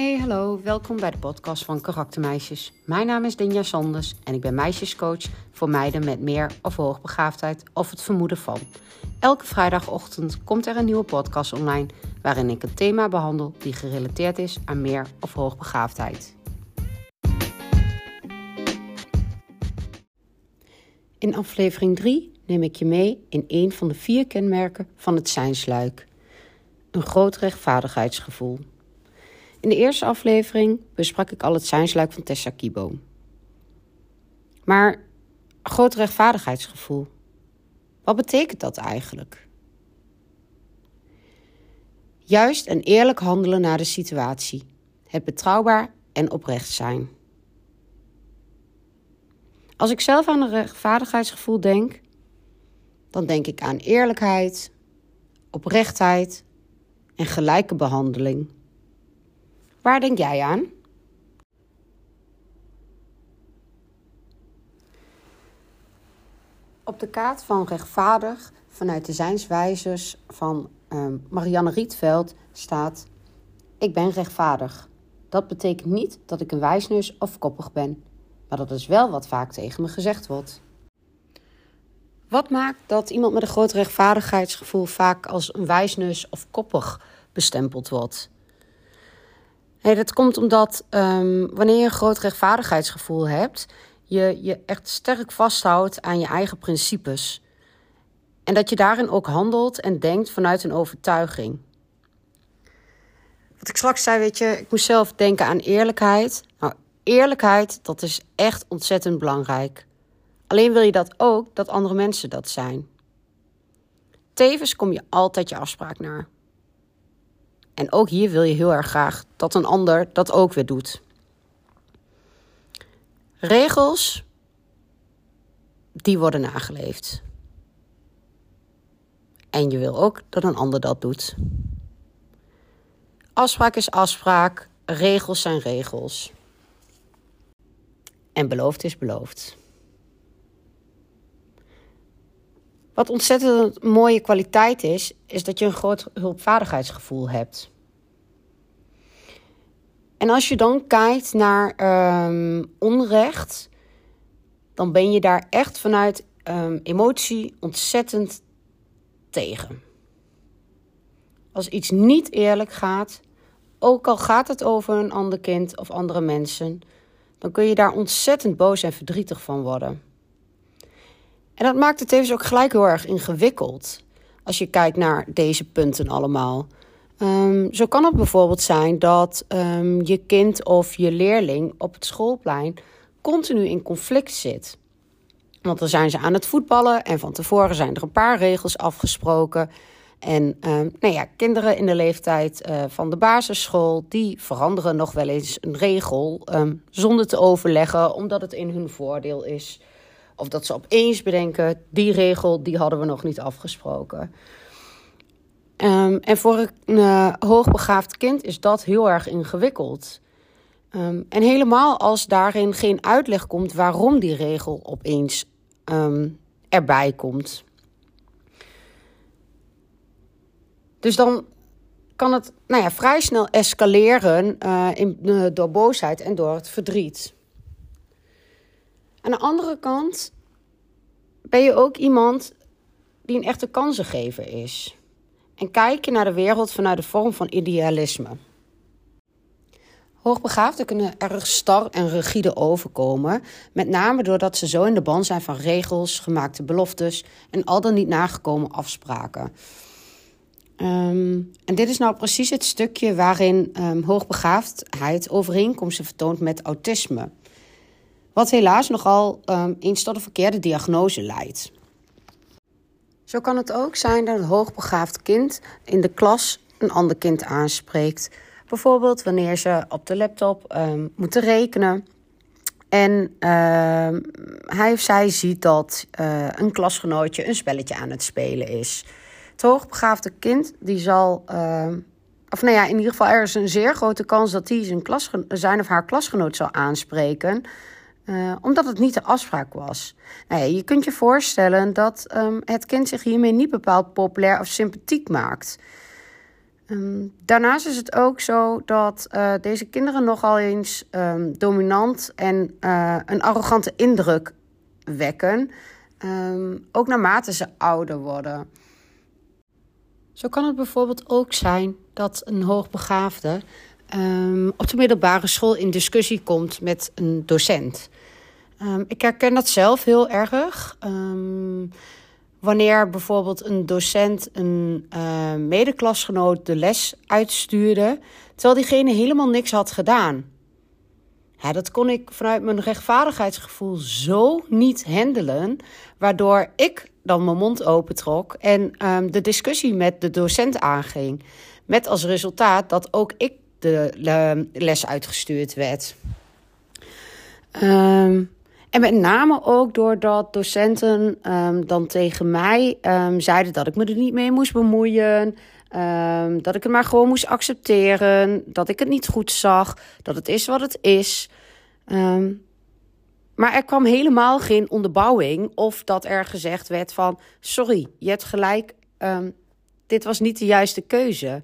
Hey, hallo, welkom bij de podcast van Karaktermeisjes. Mijn naam is Dinja Sanders en ik ben meisjescoach voor meiden met meer of hoogbegaafdheid of het vermoeden van. Elke vrijdagochtend komt er een nieuwe podcast online waarin ik een thema behandel die gerelateerd is aan meer of hoogbegaafdheid. In aflevering 3 neem ik je mee in een van de vier kenmerken van het zijnsluik. Een groot rechtvaardigheidsgevoel. In de eerste aflevering besprak ik al het zijnsluik van Tessa Kibo. Maar groot rechtvaardigheidsgevoel, wat betekent dat eigenlijk? Juist en eerlijk handelen naar de situatie. Het betrouwbaar en oprecht zijn. Als ik zelf aan een rechtvaardigheidsgevoel denk, dan denk ik aan eerlijkheid, oprechtheid en gelijke behandeling. Waar denk jij aan? Op de kaart van rechtvaardig vanuit de zijnswijzers van uh, Marianne Rietveld staat: Ik ben rechtvaardig. Dat betekent niet dat ik een wijsneus of koppig ben, maar dat is wel wat vaak tegen me gezegd wordt. Wat maakt dat iemand met een groot rechtvaardigheidsgevoel vaak als een wijsneus of koppig bestempeld wordt? Hey, dat komt omdat um, wanneer je een groot rechtvaardigheidsgevoel hebt, je je echt sterk vasthoudt aan je eigen principes. En dat je daarin ook handelt en denkt vanuit een overtuiging. Wat ik straks zei, weet je, ik moest zelf denken aan eerlijkheid. Nou, eerlijkheid, dat is echt ontzettend belangrijk. Alleen wil je dat ook dat andere mensen dat zijn. Tevens kom je altijd je afspraak naar. En ook hier wil je heel erg graag dat een ander dat ook weer doet. Regels, die worden nageleefd. En je wil ook dat een ander dat doet. Afspraak is afspraak, regels zijn regels. En beloofd is beloofd. Wat ontzettend mooie kwaliteit is, is dat je een groot hulpvaardigheidsgevoel hebt. En als je dan kijkt naar um, onrecht, dan ben je daar echt vanuit um, emotie ontzettend tegen. Als iets niet eerlijk gaat, ook al gaat het over een ander kind of andere mensen, dan kun je daar ontzettend boos en verdrietig van worden. En dat maakt het tevens ook gelijk heel erg ingewikkeld. Als je kijkt naar deze punten allemaal. Um, zo kan het bijvoorbeeld zijn dat um, je kind of je leerling op het schoolplein continu in conflict zit. Want dan zijn ze aan het voetballen en van tevoren zijn er een paar regels afgesproken. En um, nou ja, kinderen in de leeftijd uh, van de basisschool, die veranderen nog wel eens een regel zonder te overleggen, omdat het in hun voordeel is. Of dat ze opeens bedenken, die regel die hadden we nog niet afgesproken. Um, en voor een uh, hoogbegaafd kind is dat heel erg ingewikkeld. Um, en helemaal als daarin geen uitleg komt waarom die regel opeens um, erbij komt. Dus dan kan het nou ja, vrij snel escaleren uh, in, uh, door boosheid en door het verdriet. Aan de andere kant ben je ook iemand die een echte kansengever is. En kijk je naar de wereld vanuit de vorm van idealisme. Hoogbegaafden kunnen erg star en rigide overkomen, met name doordat ze zo in de band zijn van regels, gemaakte beloftes en al dan niet nagekomen afspraken. Um, en dit is nou precies het stukje waarin um, hoogbegaafdheid overeenkomsten vertoont met autisme. Wat helaas nogal um, eens tot een verkeerde diagnose leidt. Zo kan het ook zijn dat een hoogbegaafd kind in de klas een ander kind aanspreekt. Bijvoorbeeld wanneer ze op de laptop um, moeten rekenen. En uh, hij of zij ziet dat uh, een klasgenootje een spelletje aan het spelen is. Het hoogbegaafde kind die zal, uh, of nou ja, in ieder geval er is een zeer grote kans dat hij zijn, zijn of haar klasgenoot zal aanspreken. Uh, omdat het niet de afspraak was. Je kunt je voorstellen dat um, het kind zich hiermee niet bepaald populair of sympathiek maakt. Ehm, daarnaast is het ook zo dat uh, deze kinderen nogal eens um, dominant en uh, een arrogante indruk wekken, ook naarmate ze ouder worden. Zo kan het bijvoorbeeld ook zijn dat een hoogbegaafde op de middelbare school in discussie komt met een docent. Ik herken dat zelf heel erg wanneer bijvoorbeeld een docent een uh, medeklasgenoot de les uitstuurde, terwijl diegene helemaal niks had gedaan. Dat kon ik vanuit mijn rechtvaardigheidsgevoel zo niet handelen, waardoor ik dan mijn mond opentrok en um, de discussie met de docent aanging. Met als resultaat dat ook ik de les uitgestuurd werd. Um, en met name ook doordat docenten um, dan tegen mij um, zeiden dat ik me er niet mee moest bemoeien. Um, dat ik het maar gewoon moest accepteren. Dat ik het niet goed zag. Dat het is wat het is. maar er kwam helemaal geen onderbouwing. Of dat er gezegd werd van... Sorry, je hebt gelijk. dit was niet de juiste keuze.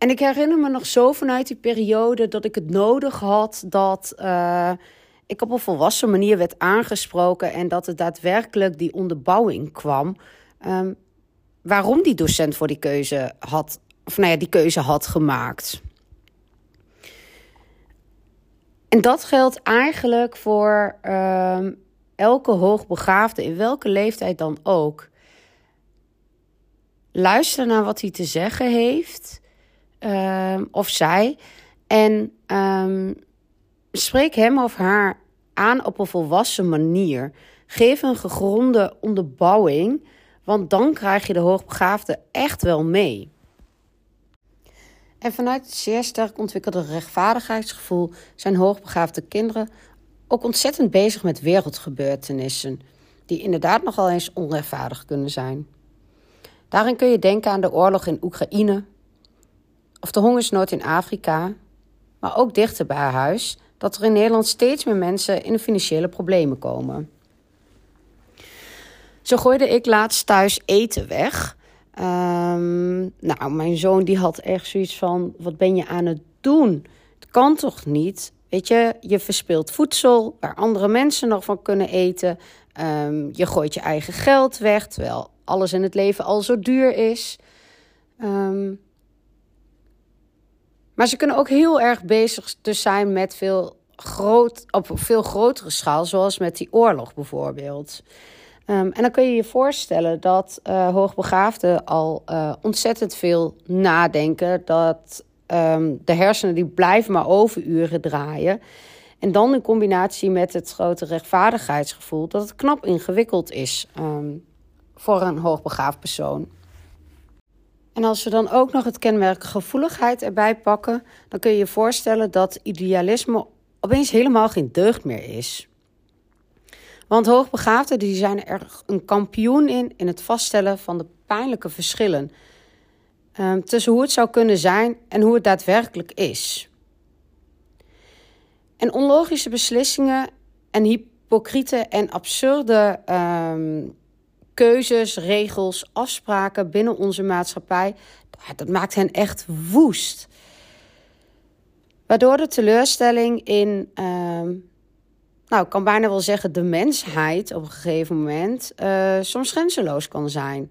En ik herinner me nog zo vanuit die periode dat ik het nodig had dat uh, ik op een volwassen manier werd aangesproken en dat er daadwerkelijk die onderbouwing kwam. Um, waarom die docent voor die keuze had, of nou ja, die keuze had gemaakt. En dat geldt eigenlijk voor um, elke hoogbegaafde, in welke leeftijd dan ook. Luister naar wat hij te zeggen heeft uh, of zij. En um, spreek hem of haar aan op een volwassen manier. Geef een gegronde onderbouwing, want dan krijg je de hoogbegaafde echt wel mee. En vanuit het zeer sterk ontwikkelde rechtvaardigheidsgevoel zijn hoogbegaafde kinderen ook ontzettend bezig met wereldgebeurtenissen, die inderdaad nogal eens onrechtvaardig kunnen zijn. Daarin kun je denken aan de oorlog in Oekraïne, of de hongersnood in Afrika, maar ook dichter bij huis dat er in Nederland steeds meer mensen in de financiële problemen komen. Zo gooide ik laatst thuis eten weg. Um, nou, mijn zoon die had echt zoiets van: wat ben je aan het doen? Het kan toch niet? Weet je, je verspilt voedsel waar andere mensen nog van kunnen eten. Um, je gooit je eigen geld weg, terwijl alles in het leven al zo duur is. Um, maar ze kunnen ook heel erg bezig dus zijn met veel groot, op veel grotere schaal, zoals met die oorlog bijvoorbeeld. Um, en dan kun je je voorstellen dat uh, hoogbegaafden al uh, ontzettend veel nadenken. Dat um, de hersenen die blijven maar overuren draaien. En dan in combinatie met het grote rechtvaardigheidsgevoel, dat het knap ingewikkeld is um, voor een hoogbegaafd persoon. En als we dan ook nog het kenmerk gevoeligheid erbij pakken, dan kun je je voorstellen dat idealisme opeens helemaal geen deugd meer is. Want hoogbegaafden die zijn er een kampioen in in het vaststellen van de pijnlijke verschillen um, tussen hoe het zou kunnen zijn en hoe het daadwerkelijk is. En onlogische beslissingen en hypocriete en absurde um, keuzes, regels, afspraken binnen onze maatschappij, dat maakt hen echt woest. Waardoor de teleurstelling in, uh, nou, ik kan bijna wel zeggen, de mensheid op een gegeven moment uh, soms grenzeloos kan zijn.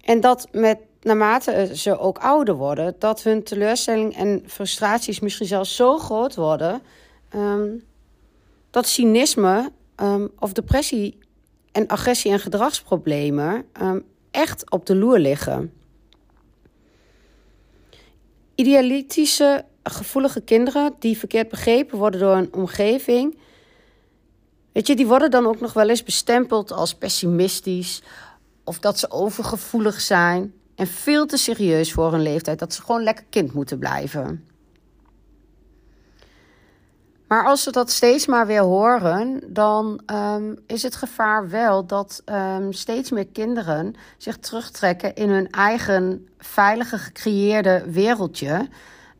En dat met naarmate ze ook ouder worden, dat hun teleurstelling en frustraties misschien zelfs zo groot worden um, dat cynisme um, of depressie en agressie- en gedragsproblemen um, echt op de loer liggen. Idealistische, gevoelige kinderen die verkeerd begrepen worden door een omgeving, weet je, die worden dan ook nog wel eens bestempeld als pessimistisch of dat ze overgevoelig zijn en veel te serieus voor hun leeftijd, dat ze gewoon lekker kind moeten blijven. Maar als ze dat steeds maar weer horen, dan um, is het gevaar wel dat um, steeds meer kinderen zich terugtrekken in hun eigen veilige gecreëerde wereldje,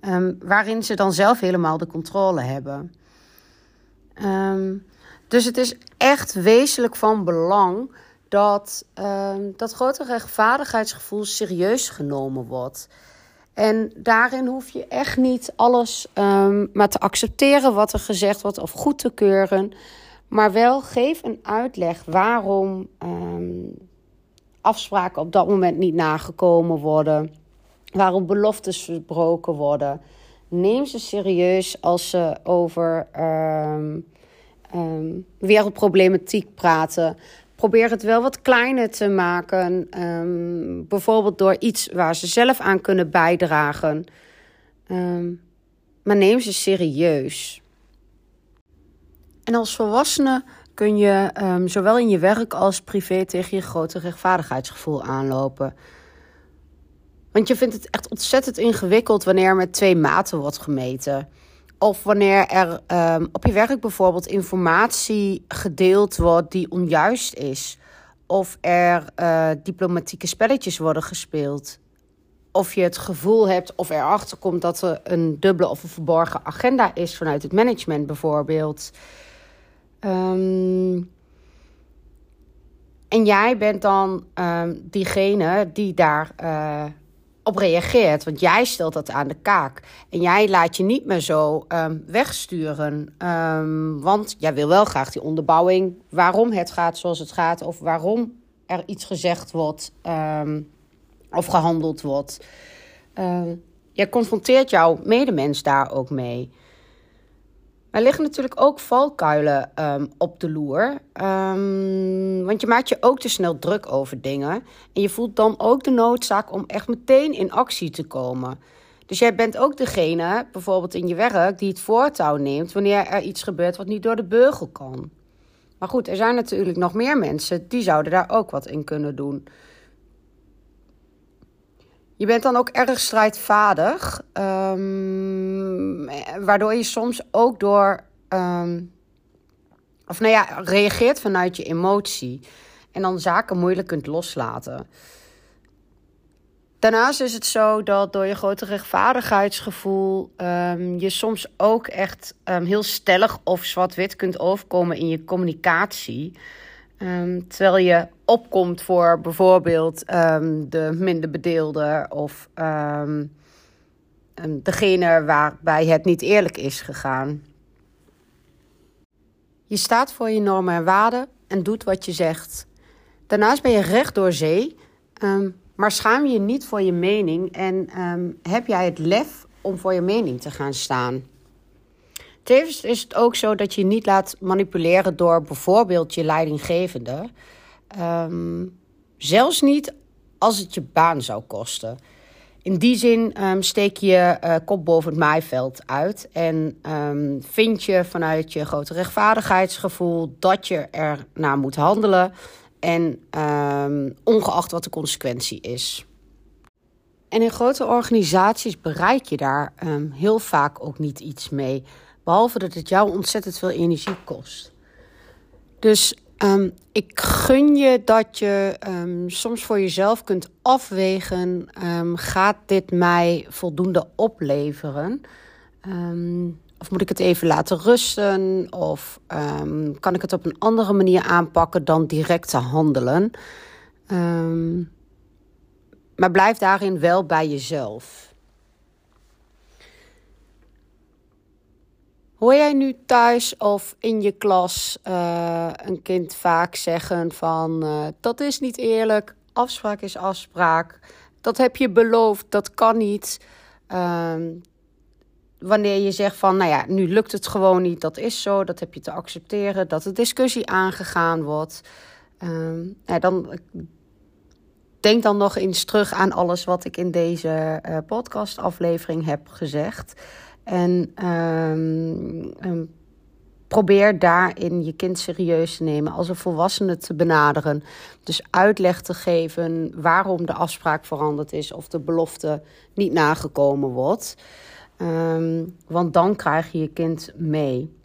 um, waarin ze dan zelf helemaal de controle hebben. dus het is echt wezenlijk van belang dat ehm, dat grote rechtvaardigheidsgevoel serieus genomen wordt. En daarin hoef je echt niet alles um, maar te accepteren wat er gezegd wordt of goed te keuren. Maar wel geef een uitleg waarom um, afspraken op dat moment niet nagekomen worden. Waarom beloftes verbroken worden. Neem ze serieus als ze over um, wereldproblematiek praten probeer het wel wat kleiner te maken. Um, bijvoorbeeld door iets waar ze zelf aan kunnen bijdragen. Um, maar neem ze serieus. En als volwassene kun je um, zowel in je werk als privé tegen je grote rechtvaardigheidsgevoel aanlopen. Want je vindt het echt ontzettend ingewikkeld wanneer met twee maten wordt gemeten. Of wanneer er um, op je werk bijvoorbeeld informatie gedeeld wordt die onjuist is. Of er uh, diplomatieke spelletjes worden gespeeld. Of je het gevoel hebt of erachter komt dat er een dubbele of een verborgen agenda is vanuit het management bijvoorbeeld. Um, en jij bent dan um, diegene die daar uh, op reageert. Want jij stelt dat aan de kaak. En jij laat je niet meer zo um, wegsturen. Um, want jij wil wel graag die onderbouwing waarom het gaat zoals het gaat. Of waarom er iets gezegd wordt um, of gehandeld wordt. jij confronteert jouw medemens daar ook mee. Er liggen natuurlijk ook valkuilen um, op de loer. Um, want je maakt je ook te snel druk over dingen. En je voelt dan ook de noodzaak om echt meteen in actie te komen. Dus jij bent ook degene, bijvoorbeeld in je werk, die het voortouw neemt wanneer er iets gebeurt wat niet door de beugel kan. Maar goed, er zijn natuurlijk nog meer mensen die zouden daar ook wat in kunnen doen. Je bent dan ook erg strijdvaardig, um, waardoor je soms ook door, um, of nou ja, reageert vanuit je emotie en dan zaken moeilijk kunt loslaten. Daarnaast is het zo dat door je grote rechtvaardigheidsgevoel um, je soms ook echt heel stellig of zwart-wit kunt overkomen in je communicatie. Um, terwijl je opkomt voor bijvoorbeeld um, de minder bedeelde of um, degene waarbij het niet eerlijk is gegaan. Je staat voor je normen en waarden en doet wat je zegt. Daarnaast ben je recht door zee, maar schaam je niet voor je mening en heb jij het lef om voor je mening te gaan staan. Tevens is het ook zo dat je niet laat manipuleren door bijvoorbeeld je leidinggevende. Um, zelfs niet als het je baan zou kosten. In die zin um, steek je uh, kop boven het maaiveld uit en um, vind je vanuit je grote rechtvaardigheidsgevoel dat je er naar moet handelen en ongeacht wat de consequentie is. En in grote organisaties bereik je daar heel vaak ook niet iets mee. Behalve dat het jou ontzettend veel energie kost. Dus um, ik gun je dat je um, soms voor jezelf kunt afwegen: um, gaat dit mij voldoende opleveren? of moet ik het even laten rusten? Of kan ik het op een andere manier aanpakken dan direct te handelen? maar blijf daarin wel bij jezelf. Hoor jij nu thuis of in je klas uh, een kind vaak zeggen van uh, dat is niet eerlijk, afspraak is afspraak, dat heb je beloofd, dat kan niet. Uh, wanneer je zegt van nou ja, nu lukt het gewoon niet, dat is zo, dat heb je te accepteren, dat de discussie aangegaan wordt. Ehm, ja, dan denk dan nog eens terug aan alles wat ik in deze uh, podcastaflevering heb gezegd. En um, probeer daarin je kind serieus te nemen, als een volwassene te benaderen. Dus uitleg te geven waarom de afspraak veranderd is of de belofte niet nagekomen wordt. Um, want dan krijg je je kind mee.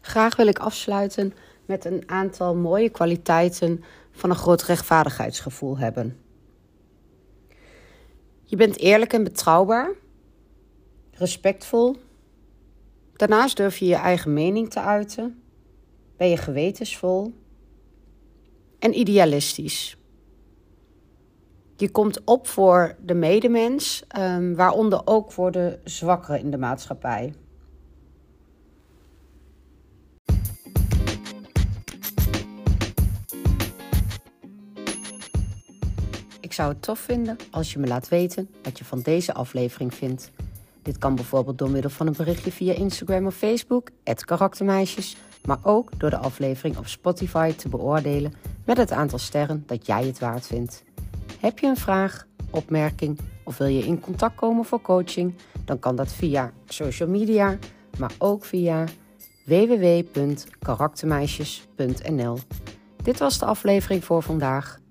Graag wil ik afsluiten met een aantal mooie kwaliteiten van een groot rechtvaardigheidsgevoel hebben. Je bent eerlijk en betrouwbaar, respectvol. Daarnaast durf je je eigen mening te uiten. Ben je gewetensvol en idealistisch? Je komt op voor de medemens, um, waaronder ook voor de zwakkeren in de maatschappij. Zou het tof vinden als je me laat weten wat je van deze aflevering vindt. Dit kan bijvoorbeeld door middel van een berichtje via Instagram of Facebook, karaktermeisjes, maar ook door de aflevering op Spotify te beoordelen met het aantal sterren dat jij het waard vindt. Heb je een vraag, opmerking of wil je in contact komen voor coaching? Dan kan dat via social media, maar ook via www.karaktermeisjes.nl. Dit was de aflevering voor vandaag.